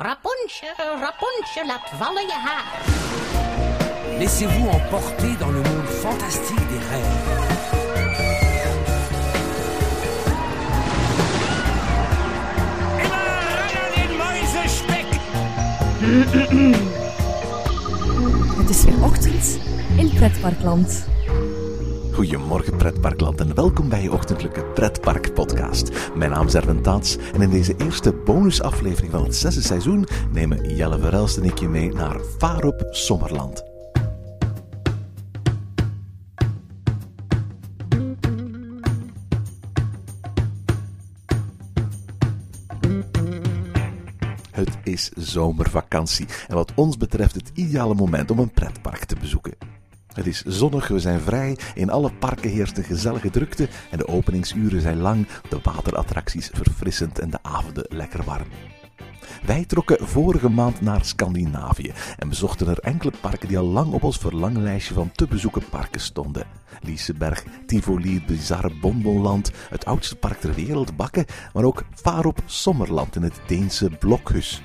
Rapunzel, Rapunzel, laat vallen je haar. Laissez-vous emporter dans le monde fantastique des rêves. Het is weer ochtend in Pretparkland. Goedemorgen pretparkland en welkom bij je ochtendelijke pretpark podcast. Mijn naam is Erwin Taats en in deze eerste bonusaflevering van het zesde seizoen nemen Jelle Verelst en ik je mee naar Vaarop Sommerland. Het is zomervakantie en wat ons betreft het ideale moment om een pretpark te bezoeken. Het is zonnig, we zijn vrij, in alle parken heerst een gezellige drukte en de openingsuren zijn lang, de waterattracties verfrissend en de avonden lekker warm. Wij trokken vorige maand naar Scandinavië en bezochten er enkele parken die al lang op ons verlanglijstje van te bezoeken parken stonden. Liseberg, Tivoli, bizarre Bonbonland, het oudste park ter wereld, Bakken, maar ook Varop Sommerland in het Deense Blokhus.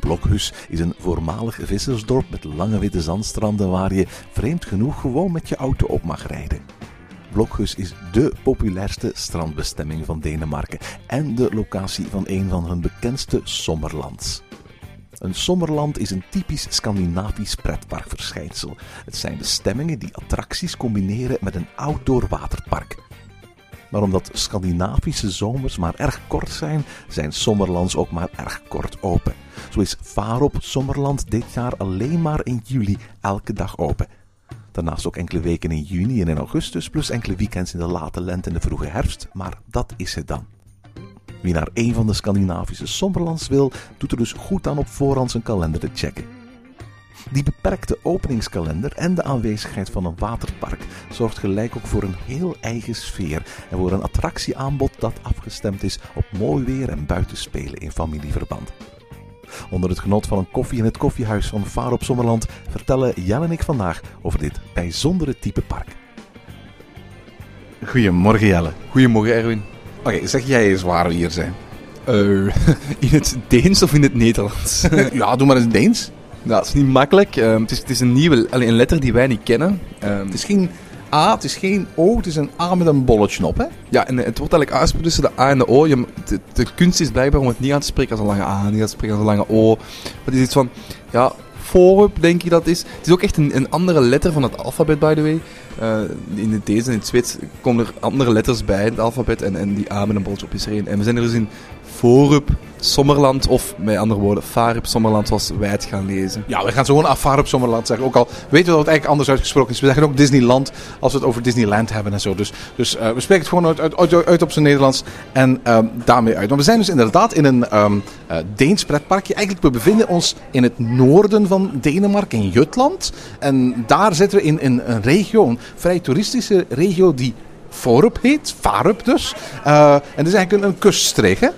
Blokhus is een voormalig vissersdorp met lange witte zandstranden waar je vreemd genoeg gewoon met je auto op mag rijden. Blokhus is dé populairste strandbestemming van Denemarken en de locatie van een van hun bekendste sommerlands. Een sommerland is een typisch Scandinavisch pretparkverschijnsel. Het zijn bestemmingen die attracties combineren met een outdoor waterpark. Maar omdat Scandinavische zomers maar erg kort zijn, zijn sommerlands ook maar erg kort open. Zo is Varop Sommerland dit jaar alleen maar in juli elke dag open. Daarnaast ook enkele weken in juni en in augustus, plus enkele weekends in de late lente en de vroege herfst, maar dat is het dan. Wie naar een van de Scandinavische sommerlands wil, doet er dus goed aan op voorhand zijn kalender te checken. Die beperkte openingskalender en de aanwezigheid van een waterpark zorgt gelijk ook voor een heel eigen sfeer en voor een attractieaanbod dat afgestemd is op mooi weer en buitenspelen in familieverband. Onder het genot van een koffie in het koffiehuis van Vaar op Sommerland vertellen Jan en ik vandaag over dit bijzondere type park. Goedemorgen Jelle. Goedemorgen Erwin. Oké, zeg jij eens waar we hier zijn. Eh, in het Deens of in het Nederlands? ja, doe maar eens Deens. Ja, dat is niet makkelijk. Ehm, het, is, het is een nieuwe allee, een letter die wij niet kennen. Ehm, Het is geen A, het is geen O, het is een A met een bolletje op, hè? ja, en het wordt eigenlijk uitgesproken tussen de A en de O. Je, de, de kunst is blijkbaar om het niet aan te spreken als een lange A, niet aan te spreken als een lange O. Maar het is iets van, ja, Forup denk je dat is. Het is ook echt een, een andere letter van het alfabet, by the way. Eh, in het Deens en in het Zweeds komen er andere letters bij in het alfabet. En, en die A met een bolletje op is er één. En we zijn er dus in Forup Sommerland, of met andere woorden, Farup Sommerland, zoals wij het gaan lezen. Ja, we gaan zo gewoon Afar op Sommerland zeggen. Ook al weten we dat het eigenlijk anders uitgesproken is. We zeggen ook Disneyland als we het over Disneyland hebben en zo. Dus, dus eh, we spreken het gewoon uit, uit, op zijn Nederlands en ehm, daarmee uit. Want we zijn dus inderdaad in een ehm eh, Deens pretparkje. Eigenlijk, we bevinden ons in het noorden van Denemarken, in Jutland. En daar zitten we in, een regio, een vrij toeristische regio die Forup heet. Farup dus. Eh, en het is eigenlijk een, een kuststreek?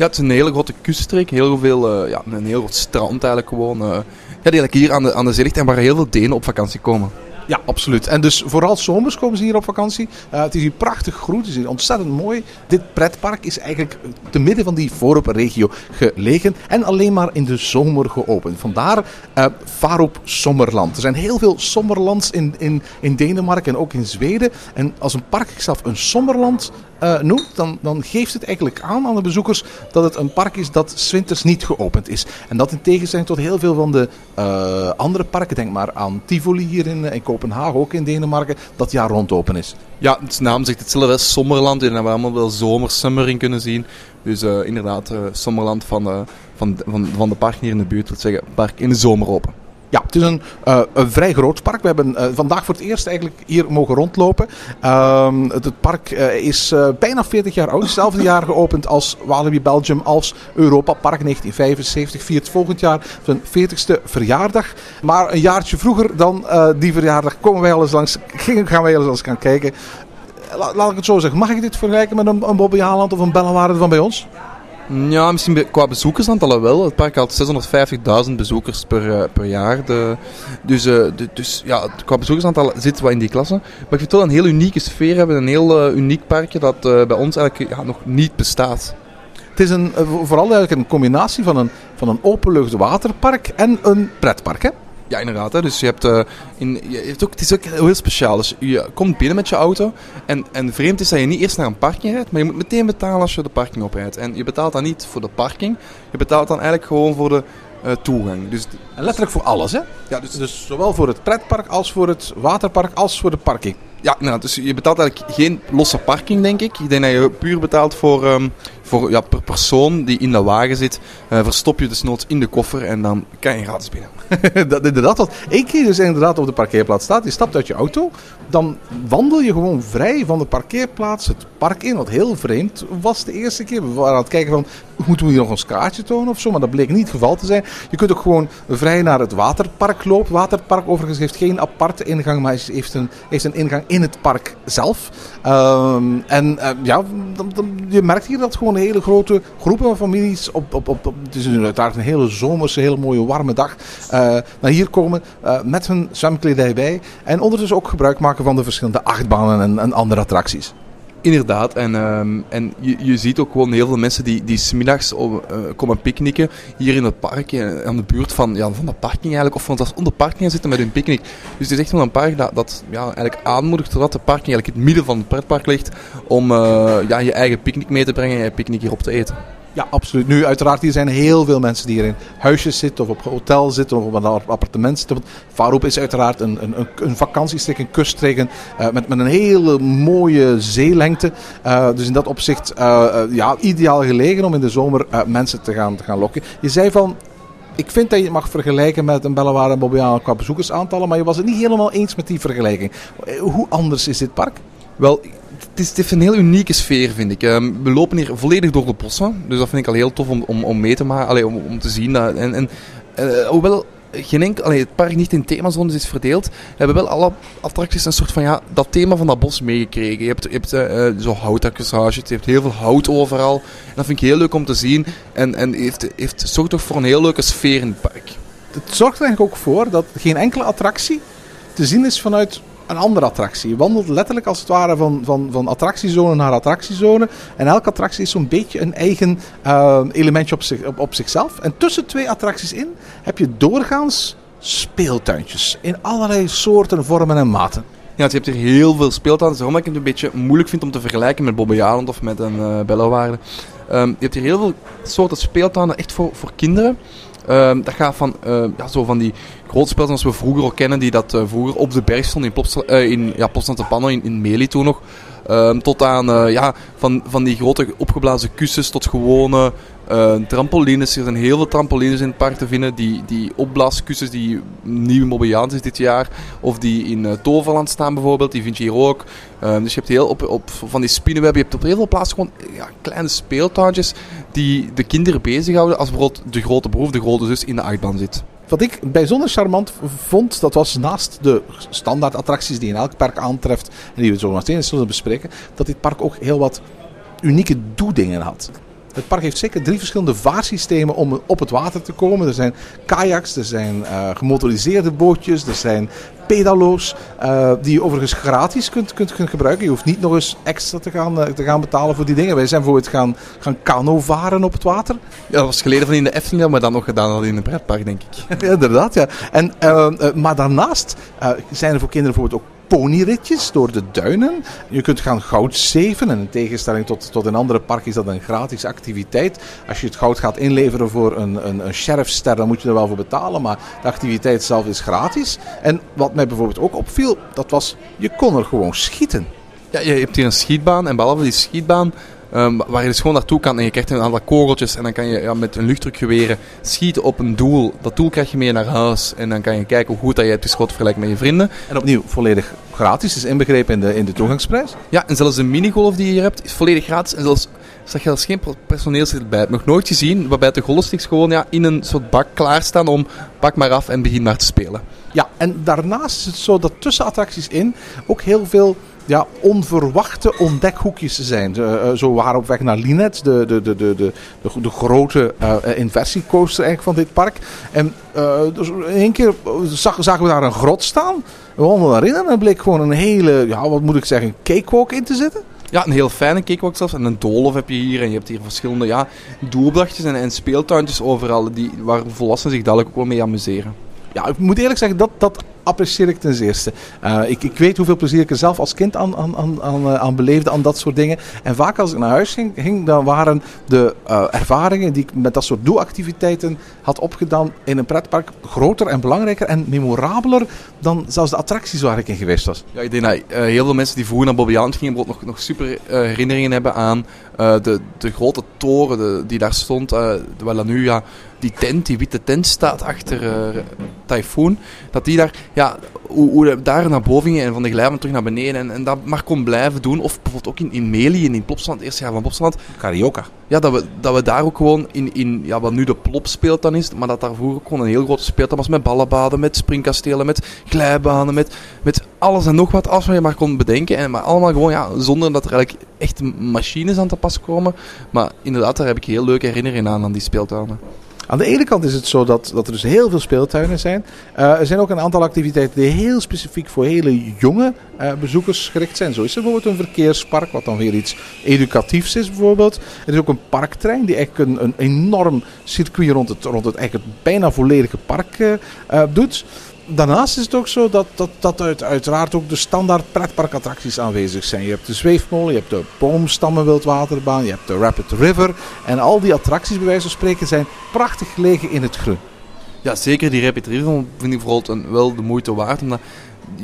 Ja, het is een hele grote kuststreek. Heel veel, eh, ja, een heel groot strand eigenlijk gewoon. eh, ja, die eigenlijk hier aan de, aan de zee ligt en waar heel veel Denen op vakantie komen. Ja, absoluut. En dus vooral zomers komen ze hier op vakantie. Eh, het is hier prachtig groen, het is hier ontzettend mooi. Dit pretpark is eigenlijk te midden van die Voorop-regio gelegen en alleen maar in de zomer geopend. Vandaar eh Varop Sommerland. Er zijn heel veel sommerlands in, in, in Denemarken en ook in Zweden. En als een park zichzelf een sommerland eh, noemt, dan, dan geeft het eigenlijk aan aan de bezoekers dat het een park is dat winters niet geopend is. En dat in tegenstelling tot heel veel van de andere parken, denk maar aan Tivoli hier in, in ook in Denemarken, dat jaar rond open is. Ja, het naam zegt hetzelfde als Sommerland. En daar we allemaal wel zomer, summer in kunnen zien. Dus eh, inderdaad, eh Sommerland van, de van, van, van de park hier in de buurt. Wil zeggen, park in de zomer open. Ja, het is een, eh, een vrij groot park. We hebben eh, vandaag voor het eerst eigenlijk hier mogen rondlopen. Ehm, het, park eh, is bijna 40 jaar oud. Hetzelfde jaar geopend als Walibi Belgium, als Europa Park 1975. Viert volgend jaar zijn 40ste verjaardag. Maar een jaartje vroeger dan die verjaardag komen wij al eens langs, gaan wij al eens gaan kijken. La- laat ik het zo zeggen. Mag ik dit vergelijken met een, een Bobby Haaland of een Bellenwaarde van bij ons? Ja, misschien qua bezoekersaantallen wel. Het park had 650.000 bezoekers per, eh, per jaar. De, dus, eh, de- dus ja, qua bezoekersaantallen zitten we in die klasse. Maar ik vind het wel een heel unieke sfeer hebben. Een heel eh, uniek parkje dat bij ons eigenlijk nog niet bestaat. Het is een, vooral eigenlijk een combinatie van een van een openlucht waterpark en een pretpark. Hè? Ja, inderdaad. Hè. Dus je hebt, eh, in, je hebt ook, het is ook heel speciaal. Dus je komt binnen met je auto. En, en vreemd is dat je niet eerst naar een parking rijdt, maar je moet meteen betalen als je de parking oprijdt. En je betaalt dan niet voor de parking, je betaalt dan eigenlijk gewoon voor de eh, toegang. Dus En letterlijk voor alles, hè? ja, dus, Dus zowel voor het pretpark als voor het waterpark als voor de parking. ja, inderdaad, dus je betaalt eigenlijk geen losse parking, denk ik. Ik denk dat je puur betaalt voor, ehm, voor ja, per persoon die in de wagen zit. eh, verstop je desnoods in de koffer en dan kan je gratis binnen. dat inderdaad, wat keer dus inderdaad op de parkeerplaats staat, je stapt uit je auto, dan wandel je gewoon vrij van de parkeerplaats het park in. Wat heel vreemd was de eerste keer. We waren aan het kijken van, moeten we hier nog ons kaartje tonen of zo? Maar dat bleek niet het geval te zijn. Je kunt ook gewoon vrij naar het waterpark lopen. Waterpark overigens heeft geen aparte ingang, maar heeft een, heeft een ingang in het park zelf. Ehm, en eh, ja, dan, dan- je merkt hier dat gewoon hele grote groepen van families op, op, op, het is uiteraard een hele zomerse, hele mooie warme dag, eh, naar hier komen eh, met hun zwemkledij bij. En ondertussen ook gebruik maken van de verschillende achtbanen en, en andere attracties. Inderdaad, en, ehm, en je, je ziet ook gewoon heel veel mensen die, die smiddags eh, komen picknicken hier in het park, eh, aan de buurt van, ja, van de parking eigenlijk, of van zelfs onder de parking zitten met hun picknick. Dus het is echt wel een park dat, dat ja, eigenlijk aanmoedigt totdat de parking eigenlijk in het midden van het pretpark ligt, om eh, ja, je eigen picknick mee te brengen en je picknick hier op te eten. Ja, absoluut. Nu, uiteraard, hier zijn heel veel mensen die hier in huisjes zitten, of op hotel zitten, of op een appartement zitten. Want Faroep is uiteraard een, een, een, vakantiestreek, een kuststreken, eh, met, met een hele mooie zeelengte. Eh, dus in dat opzicht, eh, ja, ideaal gelegen om in de zomer mensen te gaan, te gaan lokken. Je zei van, ik vind dat je het mag vergelijken met een Bellewaarde en qua bezoekersaantallen, maar je was het niet helemaal eens met die vergelijking. Hoe anders is dit park? Wel, is, het heeft een heel unieke sfeer, vind ik. Ehm, we lopen hier volledig door de bossen, dus dat vind ik al heel tof om, om, om mee te maken, allee, om, om te zien. Dat, en, en, eh, hoewel geen enkel, allee, het park niet in themazones is verdeeld, hebben wel alle attracties een soort van ja, dat thema van dat bos meegekregen. Je hebt, je hebt eh, zo houtaccessoires, je hebt heel veel hout overal. En dat vind ik heel leuk om te zien en, en heeft, heeft, zorgt toch voor een heel leuke sfeer in het park. het zorgt er eigenlijk ook voor dat geen enkele attractie te zien is vanuit een andere attractie. Je wandelt letterlijk als het ware van, van, van attractiezone naar attractiezone. En elke attractie is zo'n beetje een eigen eh, elementje op, zich, op, op zichzelf. En tussen twee attracties in heb je doorgaans speeltuintjes. In allerlei soorten, vormen en maten. Ja, je hebt hier heel veel speeltuinen. Daarom dat ik het een beetje moeilijk vind om te vergelijken met Bobbejaanland of met een uh, je hebt hier heel veel soorten speeltuinen, echt voor, voor kinderen. Ehm, dat gaat van, eh, ja, zo van die speeltuinen zoals we vroeger ook kennen, die dat eh, vroeger op de berg stonden in, Plopsa, eh, in ja, in, in Meli toen nog. Ehm, tot aan eh, ja, van, van die grote opgeblazen kussens tot gewone eh, trampolines. Er zijn heel veel trampolines in het park te vinden. Die, die opblaaskussens die nieuw Mobbejaans is dit jaar. Of die in eh, Toverland staan bijvoorbeeld. Die vind je hier ook. Ehm, dus je hebt heel op, op van die spinnenweb. Je hebt op heel veel plaatsen gewoon ja, kleine speeltuintjes. Die de kinderen bezighouden. Als bijvoorbeeld de grote broer of de grote zus in de achtbaan zit. Wat ik bijzonder charmant vond, dat was naast de standaard attracties die in elk park aantreft. En die we zo meteen zullen bespreken. Dat dit park ook heel wat unieke doedingen had. Het park heeft zeker drie verschillende vaarsystemen om op het water te komen. Er zijn kayaks, er zijn uh, gemotoriseerde bootjes, er zijn pedalo's. Uh, die je overigens gratis kunt, kunt, kunt gebruiken. Je hoeft niet nog eens extra te gaan, uh, te gaan betalen voor die dingen. Wij zijn bijvoorbeeld gaan, gaan kano varen op het water. Ja, dat was geleden van in de Efteling, maar dan nog gedaan dan in een pretpark, denk ik. ja, inderdaad, ja. En, maar daarnaast zijn er voor kinderen bijvoorbeeld ook ponyritjes door de duinen. Je kunt gaan goud zeven. En in tegenstelling tot, tot in andere parken is dat een gratis activiteit. Als je het goud gaat inleveren voor een, een, een sheriffster, dan moet je er wel voor betalen. Maar de activiteit zelf is gratis. En wat mij bijvoorbeeld ook opviel, dat was, je kon er gewoon schieten. Ja, je hebt hier een schietbaan. En behalve die schietbaan, Um, waar je dus gewoon naartoe kan en je krijgt een aantal kogeltjes en dan kan je ja, met een luchtdrukgeweren schieten op een doel. Dat doel krijg je mee naar huis en dan kan je kijken hoe goed dat je hebt geschoten vergelijken met je vrienden. En opnieuw volledig gratis, is inbegrepen in de, in de toegangsprijs. Ja, en zelfs de minigolf die je hier hebt is volledig gratis en zelfs zeg je als geen personeel zit bij. Heb nog nooit gezien waarbij de golfsticks gewoon ja, in een soort bak klaarstaan om pak maar af en begin maar te spelen. Ja, en daarnaast is het zo dat tussen attracties in ook heel veel ja, onverwachte ontdekhoekjes zijn. Uh, zo waren we op weg naar Linet, de, de, de, de, de, de, de grote uh, inversiecoaster eigenlijk van dit park. En uh, dus in één keer zag, zagen we daar een grot staan. We wandelden daarin en er bleek gewoon een hele, ja, wat moet ik zeggen, cakewalk in te zitten. Ja, een heel fijne cakewalk zelfs. En een doolhof heb je hier. En je hebt hier verschillende ja, doelbrachtjes en, en speeltuintjes overal. Die, waar volwassenen zich dadelijk ook wel mee amuseren. Ja, ik moet eerlijk zeggen, dat, dat apprecieer ik ten zeerste. Uh, ik, ik weet hoeveel plezier ik er zelf als kind aan, aan, aan, aan, uh, aan beleefde, aan dat soort dingen. En vaak als ik naar huis ging, ging dan waren de uh, ervaringen die ik met dat soort doelactiviteiten had opgedaan in een pretpark groter en belangrijker en memorabeler dan zelfs de attracties waar ik in geweest was. Ja, ik denk dat heel veel mensen die vroeger naar Bobby Island gingen nog, nog super herinneringen hebben aan de, de grote toren die daar stond. terwijl dan nu ja, die tent, die witte tent staat achter Typhoon. Dat die daar ja, hoe, hoe daar naar boven ging en van de glijbaan terug naar beneden. En, en dat maar kon blijven doen. Of bijvoorbeeld ook in, in Meli en in Plopsland, het eerste jaar van Plopsland. Carioca. Ja, dat we, dat we daar ook gewoon in, in ja, wat nu de Plop speelt dan is, maar dat daar vroeger ook gewoon een heel grote speeltuin was met ballenbaden, met springkastelen, met glijbanen, met, met alles en nog wat, als je maar kon bedenken. En, maar allemaal gewoon, ja, zonder dat er eigenlijk echt machines aan te pas komen. Maar inderdaad, daar heb ik heel leuke herinneringen aan, aan die speeltuinen. Aan de ene kant is het zo dat, dat er dus heel veel speeltuinen zijn. Uh, er zijn ook een aantal activiteiten die heel specifiek voor hele jonge uh, bezoekers gericht zijn. Zo is er bijvoorbeeld een verkeerspark, wat dan weer iets educatiefs is bijvoorbeeld. Er is ook een parktrein die eigenlijk een, enorm circuit rond het, rond het, eigenlijk het bijna volledige park uh, doet daarnaast is het ook zo dat, dat, dat uit, uiteraard ook de standaard pretparkattracties aanwezig zijn. Je hebt de zweefmolen, je hebt de boomstammen wildwaterbaan, je hebt de Rapid River. En al die attracties bij wijze van spreken zijn prachtig gelegen in het groen. Ja, zeker die Rapid River vind ik vooral een, wel de moeite waard. Omdat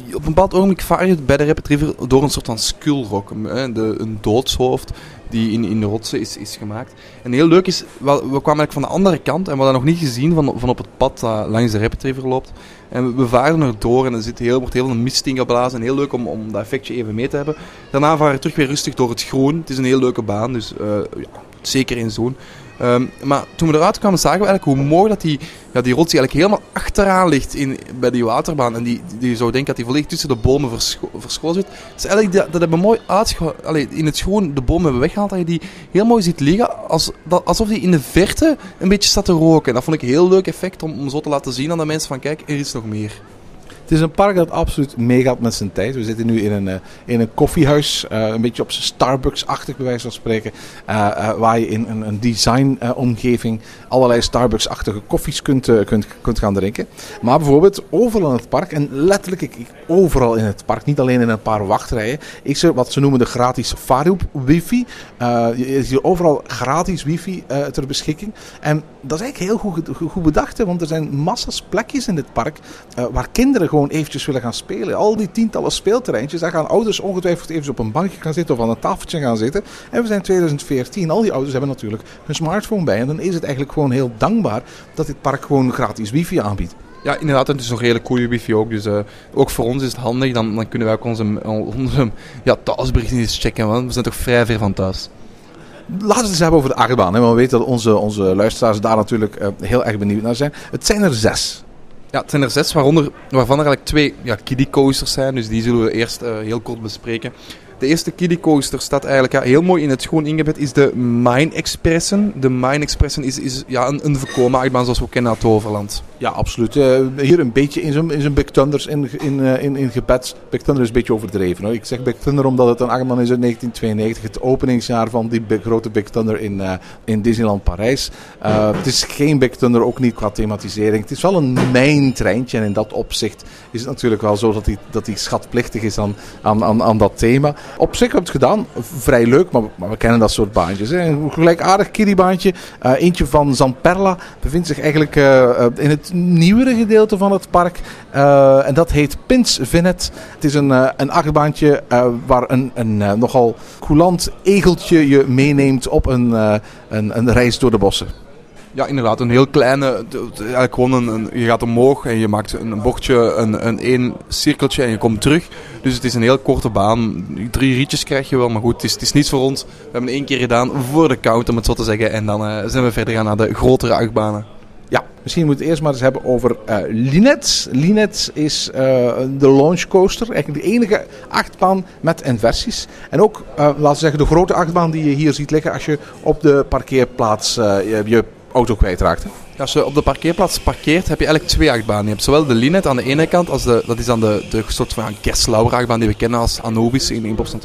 op een bepaald ogenblik vaar je bij de Rapid River door een soort van skullrock. Een doodshoofd die in, in de rotsen is, is gemaakt. En heel leuk is, wel, we kwamen eigenlijk van de andere kant en we hadden nog niet gezien van, van op het pad dat langs de Rapid River loopt. En we varen er door en er zit heel, wordt heel veel mist ingeblazen. En heel leuk om, om dat effectje even mee te hebben. Daarna varen we terug weer rustig door het groen. Het is een heel leuke baan, dus uh, ja, zeker in zo'n. Um, maar toen we eruit kwamen, zagen we eigenlijk hoe mooi dat die, ja, die rots eigenlijk helemaal achteraan ligt in, bij die waterbaan. En die, die zou denken dat die volledig tussen de bomen verscho verscholen zit. Dus eigenlijk, dat, dat hebben we mooi uitgehaald. In het schoon de bomen hebben weggehaald. Dat je die heel mooi ziet liggen. Als, dat, alsof die in de verte een beetje staat te roken. En dat vond ik een heel leuk effect om, om zo te laten zien aan de mensen van kijk, er is nog meer. Het is een park dat absoluut meegaat met zijn tijd. We zitten nu in een, uh, in een koffiehuis, uh, een beetje op zijn Starbucks-achtig bij wijze van spreken. Uh, waar je in een, een design-omgeving allerlei Starbucks-achtige koffies kunt, kunt, kunt gaan drinken. Maar bijvoorbeeld overal in het park, en letterlijk ik, overal in het park, niet alleen in een paar wachtrijen, is er wat ze noemen de gratis Faroep-wifi. je is hier overal gratis wifi ter beschikking. En dat is eigenlijk heel goed, goed bedacht, want er zijn massas plekjes in dit park waar kinderen gewoon eventjes willen gaan spelen. Al die tientallen speelterreintjes, daar gaan ouders ongetwijfeld even op een bankje gaan zitten of aan een tafeltje gaan zitten. En we zijn 2014, al die ouders hebben natuurlijk hun smartphone bij. En dan is het eigenlijk gewoon heel dankbaar dat dit park gewoon gratis wifi aanbiedt. Ja, inderdaad, het is nog hele goede wifi ook. Dus uh, ook voor ons is het handig. Dan, dan kunnen wij ook onze, onze ja, thuisberichten eens checken. Want we zijn toch vrij ver van thuis. Laten we het eens hebben over de achtbaan. Want we weten dat onze, onze luisteraars daar natuurlijk uh, heel erg benieuwd naar zijn. Het zijn er zes. Ja, het zijn er zes, waaronder, waarvan er eigenlijk twee ja, kiddie coasters zijn. Dus die zullen we eerst uh, heel kort bespreken. De eerste kiddie coaster staat eigenlijk ja, heel mooi in het schoon ingebed, is de Mine Expressen. De Mine Expressen is, is ja, een, een voorkomen achtbaan zoals we kennen uit het Overland. Ja, absoluut. Uh, hier een beetje in zijn, in zijn Big Thunders in, in, uh, in, in. Big Thunder is een beetje overdreven. Hoor. Ik zeg Big Thunder omdat het een achtbaan is uit 1992. Het openingsjaar van die grote Big Thunder in, uh, in Disneyland Parijs. het is geen Big Thunder, ook niet qua thematisering. Het is wel een mijntreintje en in dat opzicht is het natuurlijk wel zo dat die, dat schatplichtig is aan, aan, aan, aan dat thema. Op zich heb het gedaan. Vrij leuk, maar, maar we kennen dat soort baantjes. Hè. Een gelijkaardig kiddiebaantje. Uh, eentje van Zamperla bevindt zich eigenlijk in het nieuwere gedeelte van het park. Uh, en dat heet Pins Vinet. Het is een, een achtbaantje waar een, een nogal coulant egeltje je meeneemt op een, een, een reis door de bossen. Ja, inderdaad. Een heel kleine. Eigenlijk gewoon een, een, je gaat omhoog en je maakt een bochtje, een, een één cirkeltje en je komt terug. Dus het is een heel korte baan. Drie rietjes krijg je wel, maar goed, het is, het is niets voor ons. We hebben één keer gedaan voor de count, om het zo te zeggen. En dan zijn we verder gaan naar de grotere achtbanen. Misschien moeten we het eerst maar eens hebben over uh, Linet. Linet is uh, de launch coaster. Eigenlijk de enige achtbaan met inversies. En ook, uh, laten we zeggen, de grote achtbaan die je hier ziet liggen als je op de parkeerplaats je auto kwijtraakt. Als je op de parkeerplaats parkeert, heb je eigenlijk twee achtbanen. Je hebt zowel de Linet aan de ene kant, als de, dat is dan de, de soort van achtbaan die we kennen als Anubis in, in Boston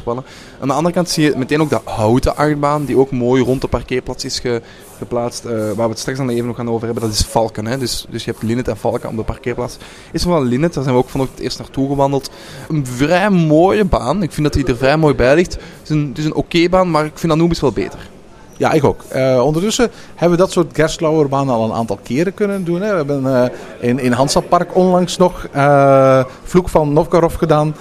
Aan de andere kant zie je meteen ook de houten achtbaan, die ook mooi rond de parkeerplaats is ge- geplaatst. eh, waar we het straks dan even nog gaan over hebben, dat is Falken. Hè? Dus, dus je hebt Linet en Falken op de parkeerplaats. Is van Linet, daar zijn we ook vanochtend eerst naartoe gewandeld. Een vrij mooie baan. Ik vind dat hij er vrij mooi bij ligt. Het is een, een oké baan, maar ik vind Anubis wel beter. Ja, ik ook. Eh, ondertussen hebben we dat soort Gerstlauerbanen al een aantal keren kunnen doen. Hè. We hebben eh, in, in Hansa Park onlangs nog eh Vloek van Novgorod gedaan.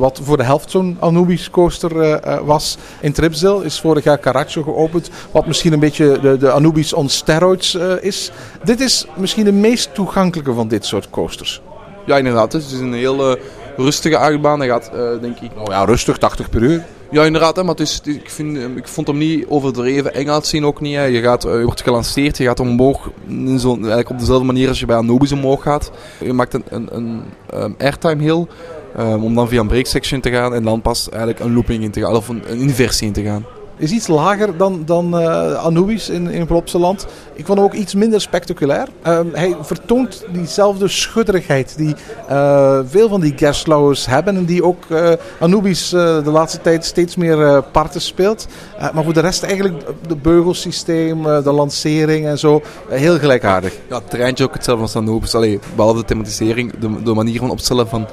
wat voor de helft zo'n Anubis coaster was. In Tripsdale is vorig jaar Caraccio geopend. Wat misschien een beetje de, de Anubis on steroids is. Dit is misschien de meest toegankelijke van dit soort coasters. Ja, inderdaad. Het is een heel rustige achtbaan. Hij gaat, denk ik, Nou ja, rustig, 80 per uur. Ja, inderdaad, hè, maar het is, ik, vind, eh, ik vond hem niet overdreven eng uitzien ook niet. Hè. Je, gaat, eh, je wordt gelanceerd, je gaat omhoog, zo'n- eigenlijk op dezelfde manier als je bij Anubis omhoog gaat. Je maakt een, een, een ehm, airtime hill, ehm, om dan via een break section te gaan en dan pas eigenlijk een looping in te gaan, of een inversie in te gaan. Is iets lager dan, dan eh, Anubis in, in Plopsaland. Ik vond hem ook iets minder spectaculair. Ehm, hij vertoont diezelfde schudderigheid die eh, veel van die Gerstlauers hebben. En die ook eh, Anubis de laatste tijd steeds meer parten speelt. Maar voor de rest eigenlijk de beugelsysteem, de lancering en zo. heel gelijkaardig. Ja, het treintje ook hetzelfde als Anubis. Allee, behalve de thematisering, de, manier van opstellen van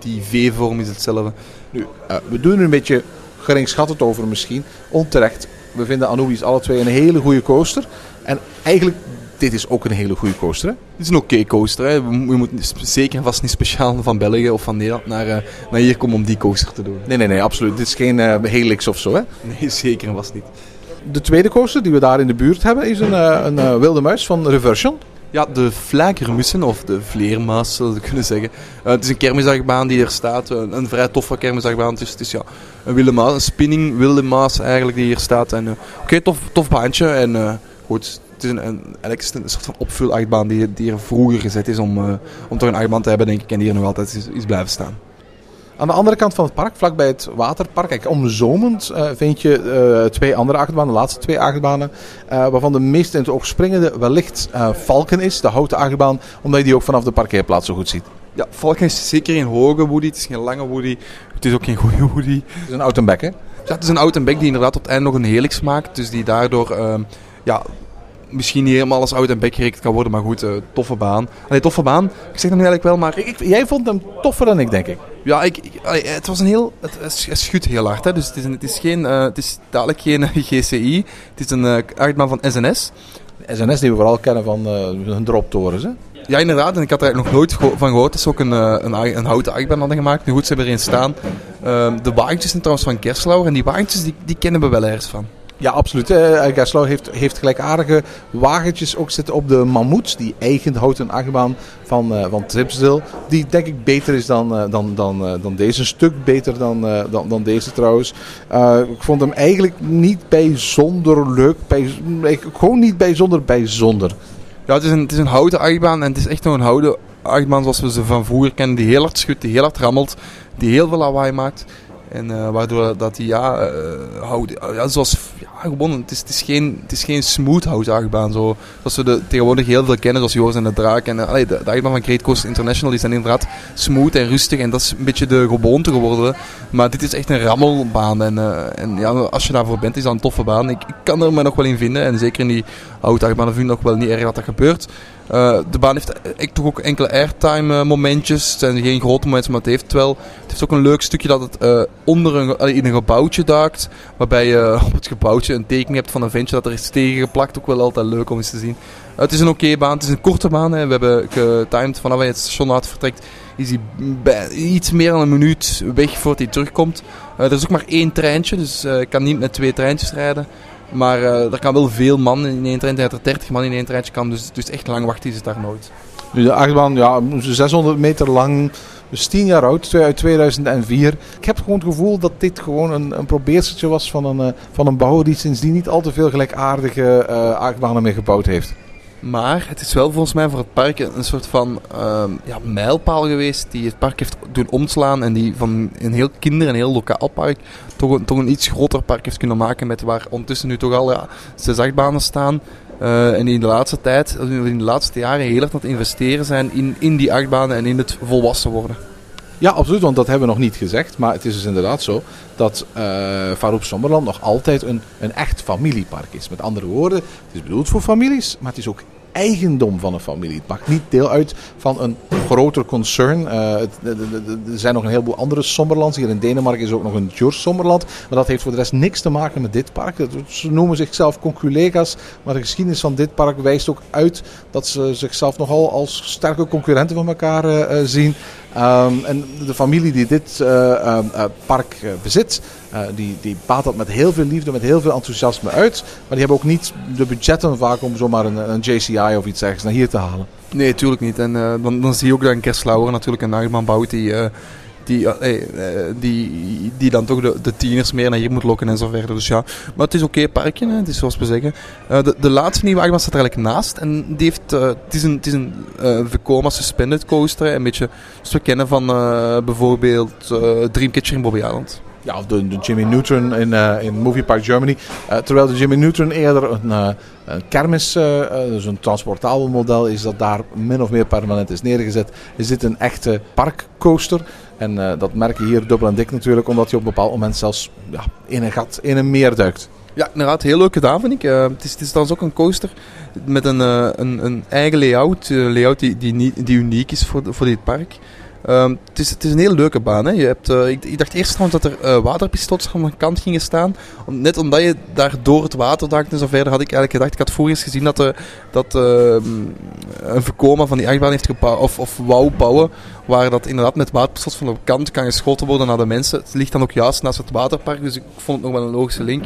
die V-vorm is hetzelfde. Nu, we doen een beetje geringschattend over misschien. Onterecht. We vinden Anubis alle twee een hele goede coaster. En eigenlijk, dit is ook een hele goede coaster. Hè? Het is een oké coaster. Hè. Moeten sp- zeker en vast niet speciaal van België of van Nederland naar, eh, naar hier komen om die coaster te doen. Nee, nee, nee, absoluut. Dit is geen eh Helix of zo. Hè? Nee, zeker en vast niet. De tweede coaster die we daar in de buurt hebben is een, eh, een wilde muis van Reversion. Ja, de Vlagermussen, of de Vleermaas, zullen we kunnen zeggen. Het is een kermisachtbaan die er staat. Een, een vrij toffe kermisachtbaan. Het is, het is ja, een wilde maas, een spinning wilde maas eigenlijk die hier staat. En, eh, Oké, tof, tof baantje. En eh, goed, het is een, een, een soort van opvulachtbaan die, die er vroeger gezet is om, eh, om toch een achtbaan te hebben, denk ik. En die hier nog altijd is, blijven staan. Aan de andere kant van het park, vlakbij het waterpark, kijk, omzomend, vind je twee andere achtbanen, de laatste twee achtbanen, waarvan de meest in het oog springende wellicht Valken is, de houten achtbaan, omdat je die ook vanaf de parkeerplaats zo goed ziet. Ja, Falcon is zeker geen hoge woody, het is geen lange woody. Het is ook geen goede woody. Het is een out back, hè? Ja, het is een oud en bek die inderdaad op het einde nog een helix maakt. Dus die daardoor ehm, ja, misschien niet helemaal als oud en bek gerekend kan worden. Maar goed, eh, toffe baan. Allee, toffe baan. Ik zeg dat nu eigenlijk wel, maar Ik, jij vond hem toffer dan ik, denk ik. ja, ik, ik- allee, het was een heel... Het, het schudt heel hard. Hè. Dus het is, een, het is, geen, eh, het is dadelijk geen GCI. Het is een uh, van SNS. SNS die we vooral kennen van hun droptorens, hè? Ja, inderdaad. En ik had er eigenlijk nog nooit van gehoord. Het is ook een, eh, een, een houten achtbaan hadden gemaakt. Nu goed, ze hebben er een staan. Ehm, de wagentjes zijn trouwens van Gerstlauer. En die wagentjes, die, die kennen we wel ergens van. Ja, absoluut. Uh, heeft, heeft gelijkaardige wagentjes ook zitten op de Mammoet, die eigen houten achtbaan van, uh, van. Die denk ik beter is dan, dan, dan, dan deze. Een stuk beter dan, dan, dan deze trouwens. Ik vond hem eigenlijk niet bijzonder leuk. Bij, gewoon niet bijzonder bijzonder. Ja, het is, een, het is een houten achtbaan en het is echt nog een houten achtbaan zoals we ze van vroeger kennen. Die heel hard schudt, die heel hard rammelt, die heel veel lawaai maakt. En uh, waardoor dat die, ja, uh, hout, ja zoals, ja, gewoon, het is, het is geen, het is geen smooth houten achtbaan. Zo, zoals we de, tegenwoordig heel veel kennen, zoals Joris en de Draak. En uh, de, de achtbaan van Great Coast International, die zijn inderdaad smooth en rustig. En dat is een beetje de gewoonte geworden. Maar dit is echt een rammelbaan. En, en ja, als je daarvoor bent, is dat een toffe baan. Ik, kan er me nog wel in vinden. En zeker in die houten achtbanen vind ik nog wel niet erg dat dat gebeurt. Uh, de baan heeft ik toch ook enkele airtime uh, momentjes. Het zijn geen grote momenten, maar het heeft wel. Het heeft ook een leuk stukje dat het onder een, in een gebouwtje duikt. Waarbij je op het gebouwtje een tekening hebt van een ventje dat er is tegengeplakt. Ook wel altijd leuk om eens te zien. het is een oké baan. Het is een korte baan. Hè. We hebben getimed vanaf hij het station vertrekt. Is hij iets meer dan een minuut weg voordat hij terugkomt. er is ook maar één treintje, dus ik kan niet met twee treintjes rijden. Maar uh, er kan wel veel man in één trein, dat er 30 man in één treintje kan. Dus, dus echt lang wachten is het daar nooit. Nu de achtbaan, ja, 600 meter lang, dus 10 jaar oud, uit 2004. Ik heb gewoon het gevoel dat dit gewoon een, een probeerseltje was van een, uh, van een bouwer die sindsdien niet al te veel gelijkaardige uh, achtbanen meer gebouwd heeft. Maar het is wel volgens mij voor het park een soort van uh, ja, mijlpaal geweest die het park heeft doen omslaan en die van een heel kinder- en heel lokaal park toch een, toch een iets groter park heeft kunnen maken met waar ondertussen nu toch al zes achtbanen staan. Eh, en in de laatste tijd, in de laatste jaren heel erg aan het investeren zijn in, in die achtbanen en in het volwassen worden. Ja, absoluut, want dat hebben we nog niet gezegd. Maar het is dus inderdaad zo dat uh, Farouk Sommerland nog altijd een, een echt familiepark is. Met andere woorden, het is bedoeld voor families, maar het is ook eigendom van een familie. Het maakt niet deel uit van een groter concern. Het, er zijn nog een heleboel andere Sommerlands. Hier in Denemarken is ook nog een Jurs Sommerland. Maar dat heeft voor de rest niks te maken met dit park. Ze noemen zichzelf conculega's. Maar de geschiedenis van dit park wijst ook uit dat ze zichzelf nogal als sterke concurrenten van elkaar uh, zien. Um, en de familie die dit uh, uh, park bezit, die, die baat dat met heel veel liefde, met heel veel enthousiasme uit. Maar die hebben ook niet de budgetten vaak om zomaar een, een JCI of iets ergens naar hier te halen. Nee, tuurlijk niet. En dan, dan zie je ook dat een Kerstlauer natuurlijk een nachtman bouwt die die, uh, die, die dan toch de, de tieners meer naar hier moet lokken en zo verder. Dus ja, maar het is oké okay, parkje, hè. het is zoals we zeggen. Uh, de, de laatste nieuwe achtbaan staat er eigenlijk naast en die heeft, uh, het is een, het is een Vekoma suspended coaster, een beetje zoals we kennen van bijvoorbeeld Dreamcatcher in Bobby Island. Ja, of de, de Jimmy Neutron in, uh, in Movie Park Germany. Uh, terwijl de Jimmy Neutron eerder een, uh, een kermis, dus een transportabel model is dat daar min of meer permanent is neergezet. Is dit een echte parkcoaster. En dat merk je hier dubbel en dik natuurlijk, omdat je op een bepaald moment zelfs ja, in een gat, in een meer duikt. Ja, inderdaad, heel leuk gedaan vind ik. het, is, het is trouwens ook een coaster met een, een, een eigen layout, layout die, die, die uniek is voor, voor dit park. Um, het, is, het is een hele leuke baan. Hè. Je hebt, uh, ik, ik, dacht eerst dat er uh, waterpistols aan de kant gingen staan. Net omdat je daar door het water dacht en zo verder, had ik eigenlijk gedacht. Ik had vroeger eens gezien dat, uh, dat uh, een voorkomen van die achtbaan heeft gebouwd, of, of wou bouwen. Waar dat inderdaad met waterpistols van de kant kan geschoten worden naar de mensen. Het ligt dan ook juist naast het waterpark, dus ik vond het nog wel een logische link.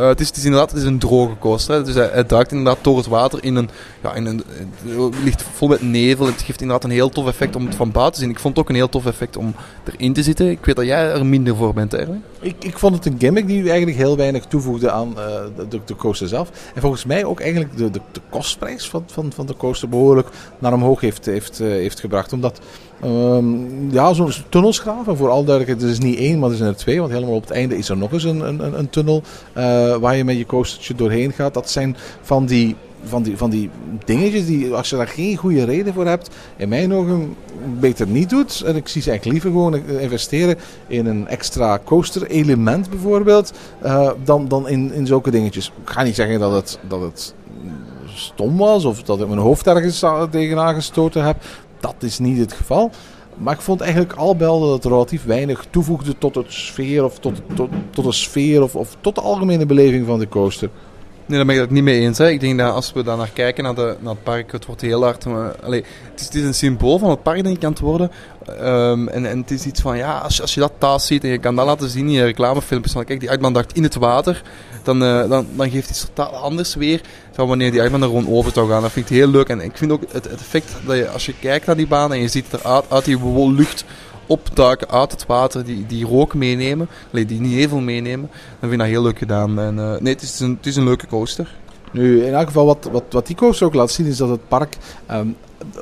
Uh, het, is, inderdaad het is een droge coaster. Dus hij, hij duikt inderdaad door het water in een, ja, in een. Het ligt vol met nevel. Het geeft inderdaad een heel tof effect om het van buiten te zien. Ik vond het ook een heel tof effect om erin te zitten. Ik weet dat jij er minder voor bent, eigenlijk. Ik, ik vond het een gimmick die eigenlijk heel weinig toevoegde aan uh, de, de coaster zelf. En volgens mij ook eigenlijk de, de, kostprijs van, van, van de coaster behoorlijk naar omhoog heeft, heeft, uh, heeft gebracht. Omdat Um, ja, zo'n tunnelsgraven, voor al duidelijkheid, het is niet één, maar er zijn er twee. Want helemaal op het einde is er nog eens een, een, een tunnel uh, waar je met je coastertje doorheen gaat. Dat zijn van die, van, die, van die dingetjes die, als je daar geen goede reden voor hebt, in mijn ogen beter niet doet. En ik zie ze eigenlijk liever gewoon investeren in een extra coaster element bijvoorbeeld, uh, dan, dan in, in zulke dingetjes. Ik ga niet zeggen dat het, dat het stom was of dat ik mijn hoofd ergens tegenaan gestoten heb. Dat is niet het geval. Maar ik vond eigenlijk al wel dat het relatief weinig toevoegde tot het sfeer of tot, tot, tot de sfeer of, of tot de algemene beleving van de coaster. Nee, daar ben ik het niet mee eens. Hè. Ik denk dat als we daar naar kijken, naar, de, naar het park, het wordt heel hard... Maar, allez, het, is, het is een symbool van het park, denk ik, aan het worden. Um, en, en het is iets van, ja, als als je dat thuis ziet en je kan dat laten zien in je reclamefilmpjes, van kijk, die uitman dacht in het water, dan, uh, dan, dan geeft iets totaal anders weer dan wanneer die uitman er gewoon over zou gaan. Dat vind ik heel leuk. En ik vind ook het, effect dat je, als je kijkt naar die baan en je ziet er uit, uit die lucht opduiken uit het water, die, die rook meenemen, die niet heel veel meenemen, dan vind ik dat heel leuk gedaan. En, uh, nee, het is, een, het is een leuke coaster. Nu, in elk geval, wat, wat, wat die coaster ook laat zien, is dat het park um,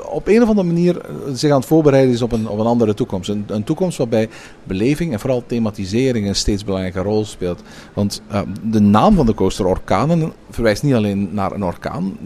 op een of andere manier zich aan het voorbereiden is op een, op een andere toekomst. Een, een toekomst waarbij beleving en vooral thematisering een steeds belangrijke rol speelt. Want uh, de naam van de coaster, Orkanen, verwijst niet alleen naar een orkaan.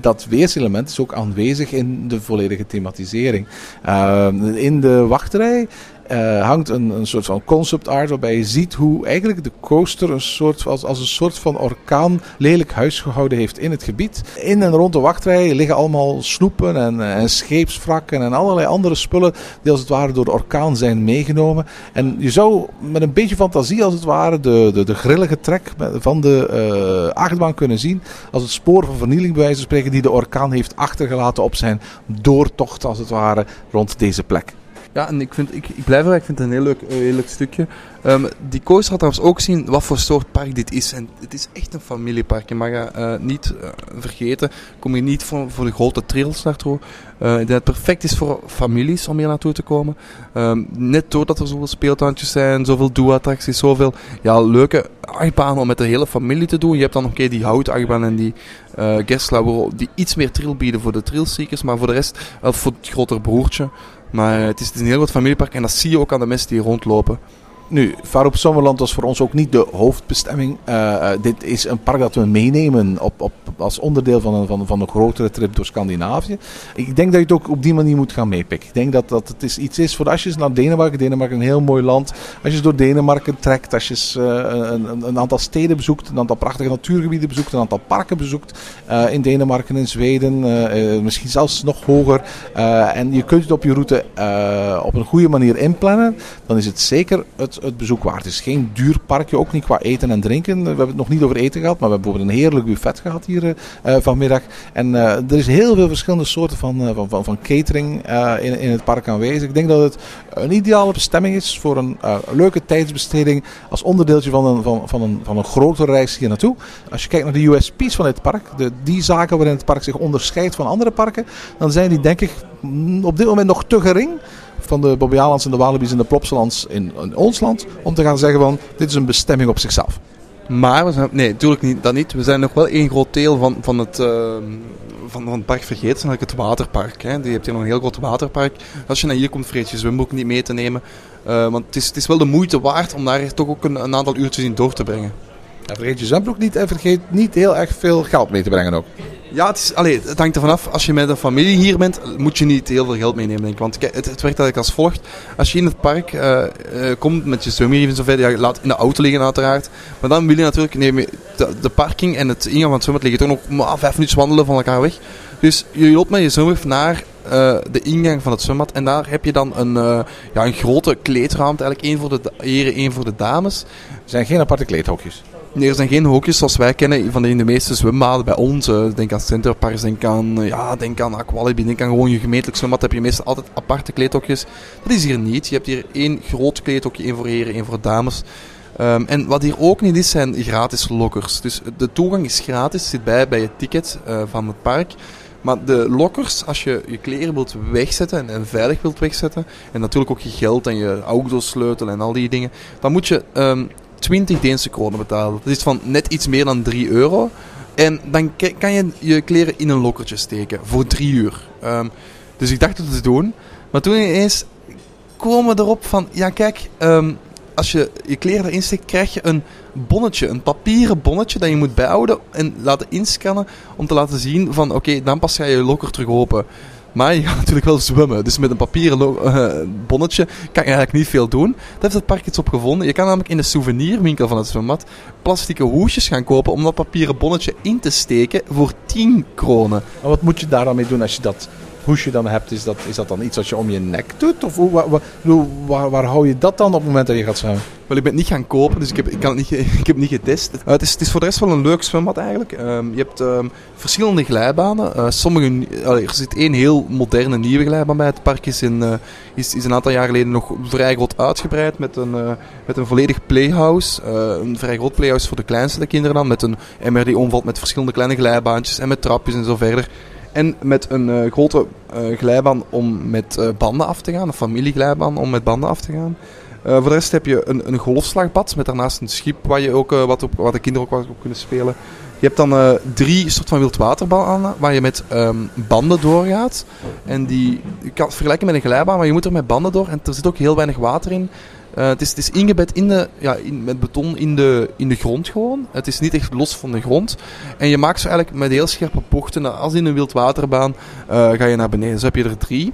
Dat weerselement is ook aanwezig in de volledige thematisering. Uh, in de wachtrij uh, hangt een, een soort van concept art waarbij je ziet hoe eigenlijk de coaster een soort, als, als een soort van orkaan lelijk huisgehouden heeft in het gebied. In en rond de wachtrij liggen allemaal sloepen en, en scheepswrakken en allerlei andere spullen die als het ware door de orkaan zijn meegenomen. En je zou met een beetje fantasie als het ware de, de, de grillige trek van de uh, achtbaan kunnen zien als het spoor van vernieling bij wijze van spreken die de orkaan heeft achtergelaten op zijn doortocht als het ware rond deze plek. Ja, en ik, vind, ik, ik blijf erbij, ik vind het een heel leuk, heel leuk stukje. Um, die coaster had trouwens ook zien wat voor soort park dit is. En het is echt een familiepark. Je mag uh, niet uh, vergeten, kom je niet voor, voor de grote trails naartoe. Uh, dat het perfect is voor families om hier naartoe te komen. Um, net doordat er zoveel speeltuintjes zijn, zoveel doe-attracties, zoveel ja, leuke achtbanen om met de hele familie te doen. Je hebt dan nog een keer die houtachtbaan en die uh, die iets meer trill bieden voor de trillseekers. Maar voor de rest, wel voor het grotere broertje. Maar het is, het is een heel groot familiepark en dat zie je ook aan de mensen die rondlopen. Nu, Varoep Sommerland was voor ons ook niet de hoofdbestemming. Eh, eh, dit is een park dat we meenemen op, op, als onderdeel van een, van, van een grotere trip door Scandinavië. Ik denk dat je het ook op die manier moet gaan meepikken. Ik denk dat, dat het is iets is voor als je naar Denemarken, Denemarken een heel mooi land. Als je door Denemarken trekt, als je eh, een, een, aantal steden bezoekt, een aantal prachtige natuurgebieden bezoekt, een aantal parken bezoekt in Denemarken, in Zweden, misschien zelfs nog hoger. En je kunt het op je route op een goede manier inplannen, dan is het zeker het, het bezoek waard. Is geen duur parkje, ook niet qua eten en drinken. We hebben het nog niet over eten gehad, maar we hebben bijvoorbeeld een heerlijk buffet gehad hier eh, eh, vanmiddag. En eh, er is heel veel verschillende soorten van, van, van, van catering in, in het park aanwezig. Ik denk dat het een ideale bestemming is voor een leuke tijdsbesteding als onderdeeltje van een, van, van, een, van een grotere reis hier naartoe. Als je kijkt naar de USP's van dit park, de, die zaken waarin het park zich onderscheidt van andere parken, dan zijn die denk ik mm, op dit moment nog te gering van de Bobbejaanlands en de Walibi's en de Plopsalands in, ons land om te gaan zeggen van dit is een bestemming op zichzelf. Maar nee, natuurlijk niet, dat niet. We zijn nog wel één groot deel van, van, het, eh, van, van het park vergeten, namelijk het waterpark. Hè. Je hebt hier nog een heel groot waterpark. Als je naar hier komt, vergeet je zwembroek niet mee te nemen. Eh, want het is, het is wel de moeite waard om daar toch ook een, een aantal uurtjes in door te brengen. En vergeet je zwembroek niet en vergeet niet heel erg veel geld mee te brengen ook. Ja, het, is, allee, het hangt ervan af. Als je met een familie hier bent, moet je niet heel veel geld meenemen, denk ik. Want kijk, het, het werkt eigenlijk als volgt. Als je in het park eh, eh, komt met je zwemmerieven en zover, ja, laat in de auto liggen uiteraard. Maar dan wil je natuurlijk, neem je de, de parking en het ingang van het zwembad liggen toch nog maar vijf minuten wandelen van elkaar weg. Dus je loopt met je zwemmer naar eh, de ingang van het zwembad. En daar heb je dan een, ja, een grote kleedruimte. Eigenlijk één voor de heren, één voor de dames. Er zijn geen aparte kleedhokjes. Er zijn geen hokjes zoals wij kennen van de, in de meeste zwembaden bij ons. Eh, denk aan Centerparks, denk aan, eh, ja, denk aan Aqualibi, denk aan gewoon je gemeentelijk zwembad. heb je meestal altijd aparte kleedhokjes. Dat is hier niet. Je hebt hier één groot kleedhokje, één voor heren, één voor dames. Ehm, en wat hier ook niet is, zijn gratis lokkers. Dus de toegang is gratis, zit bij bij je ticket eh, van het park. Maar de lokkers, als je je kleren wilt wegzetten en, veilig wilt wegzetten, en natuurlijk ook je geld en je autosleutel en al die dingen, dan moet je ehm 20 Deense kronen betalen. Dat is van net iets meer dan 3 euro. En dan kan je je kleren in een lokkertje steken voor 3 uur. Ehm, dus ik dacht het te doen. Maar toen ineens komen erop van, ja kijk, ehm, als je je kleren erin steekt, krijg je een bonnetje, een papieren bonnetje dat je moet bijhouden en laten inscannen om te laten zien van, oké, dan pas ga je je lokker terug open. Maar je gaat natuurlijk wel zwemmen. Dus met een papieren eh, bonnetje kan je eigenlijk niet veel doen. Daar heeft het park iets op gevonden. Je kan namelijk in de souvenirwinkel van het zwembad plastieke hoesjes gaan kopen om dat papieren bonnetje in te steken voor 10 kronen. Maar wat moet je daar dan mee doen als je dat hoesje dan hebt? Is dat, is dat dan iets wat je om je nek doet? Of hoe, waar, waar, hou je dat dan op het moment dat je gaat zwemmen? Wel, ik ben het niet gaan kopen, dus ik heb, ik kan het niet, ik heb niet getest. Eh, het, is, het is voor de rest wel een leuk zwembad eigenlijk. Ehm, je hebt ehm, verschillende glijbanen. Eh, sommige, er zit één heel moderne nieuwe glijbaan bij. Het park is, in, eh, is, is een aantal jaar geleden nog vrij groot uitgebreid met een, met een volledig playhouse. Een vrij groot playhouse voor de kleinste kinderen dan. Met een MRD-omvat met verschillende kleine glijbaantjes en met trapjes en zo verder. En met een eh, grote eh, glijbaan om met eh, banden af te gaan. Een familieglijbaan om met banden af te gaan. Voor de rest heb je een, een golfslagbad met daarnaast een schip waar, je ook, wat, de kinderen ook wat op kunnen spelen. Je hebt dan drie soort van wildwaterbanen waar je met ehm, banden doorgaat. En die je kan het vergelijken met een glijbaan, maar je moet er met banden door. En er zit ook heel weinig water in. Eh, het, is, het is ingebed in de, ja, in, met beton in de, in de grond gewoon. Het is niet echt los van de grond. En je maakt zo eigenlijk met heel scherpe bochten. Als in een wildwaterbaan eh, ga je naar beneden. Zo heb je er drie.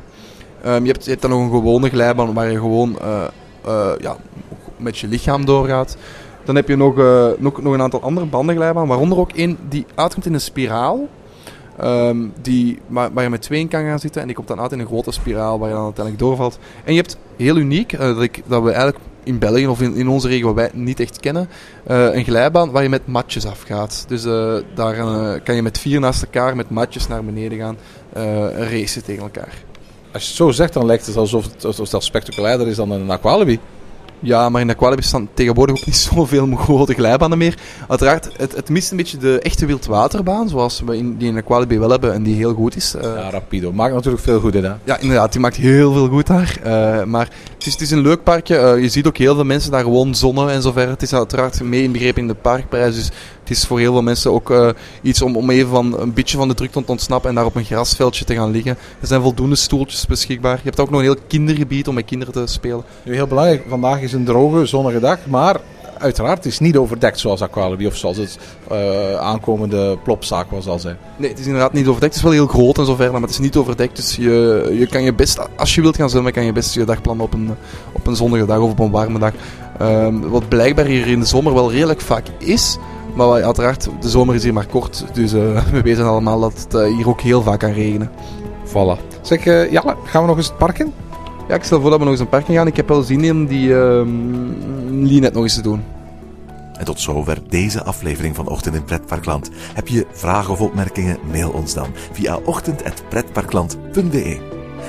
Ehm, je, hebt, dan nog een gewone glijbaan waar je gewoon eh, ja, met je lichaam doorgaat. Dan heb je nog, nog, nog een aantal andere bandenglijbanen, waaronder ook één die uitkomt in een spiraal. Ehm, die, waar, waar je met twee in kan gaan zitten. En die komt dan uit in een grote spiraal waar je dan uiteindelijk doorvalt. En je hebt heel uniek, eh, dat, ik, dat we eigenlijk in België of in, in onze regio wij niet echt kennen, eh, een glijbaan waar je met matjes afgaat. Dus eh, daar kan je met vier naast elkaar met matjes naar beneden gaan racen tegen elkaar. Als je het zo zegt, dan lijkt het alsof het, alsof dat spectaculairder is dan een Aqualibi. Ja, maar in de Aqualibi staan tegenwoordig ook niet zoveel grote glijbanen meer. Uiteraard, het, het mist een beetje de echte wildwaterbaan, zoals we in, die in de Aqualibi wel hebben en die heel goed is. Eh, Ja, Rapido. Maakt natuurlijk veel goed in, hè? Ja, inderdaad, die maakt heel veel goed daar. Eh, maar het is, het is een leuk parkje. Eh, je ziet ook heel veel mensen daar gewoon zonnen en zo verder. Het is uiteraard mee inbegrepen in de parkprijs. Dus Het is voor heel veel mensen ook eh, iets om, om even van een beetje van de drukte te ontsnappen en daar op een grasveldje te gaan liggen. Er zijn voldoende stoeltjes beschikbaar. Je hebt ook nog een heel kindergebied om met kinderen te spelen. Nu, heel belangrijk, vandaag is een droge, zonnige dag, maar uiteraard is het niet overdekt zoals Aqualibi of zoals het eh, aankomende plopzaak was al zei. Nee, het is inderdaad niet overdekt. Het is wel heel groot en zo verder, maar het is niet overdekt. Dus je, je kan je best, als je wilt gaan zwemmen, kan je best je dag plannen op een, op een zonnige dag of op een warme dag. Ehm, wat blijkbaar hier in de zomer wel redelijk vaak is. Maar uiteraard, de zomer is hier maar kort. Dus eh, we weten allemaal dat het eh, hier ook heel vaak kan regenen. Voilà. Zeg, Jelle, gaan we nog eens het park in? Ja, ik stel voor dat we nog eens een park in gaan. Ik heb wel zin in die ehm Linet nog eens te doen. En tot zover deze aflevering van Ochtend in Pretparkland. Heb je vragen of opmerkingen? Mail ons dan via ochtend.pretparkland.be.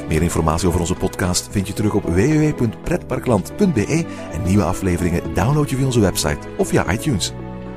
Meer informatie over onze podcast vind je terug op www.pretparkland.be en nieuwe afleveringen download je via onze website of via iTunes.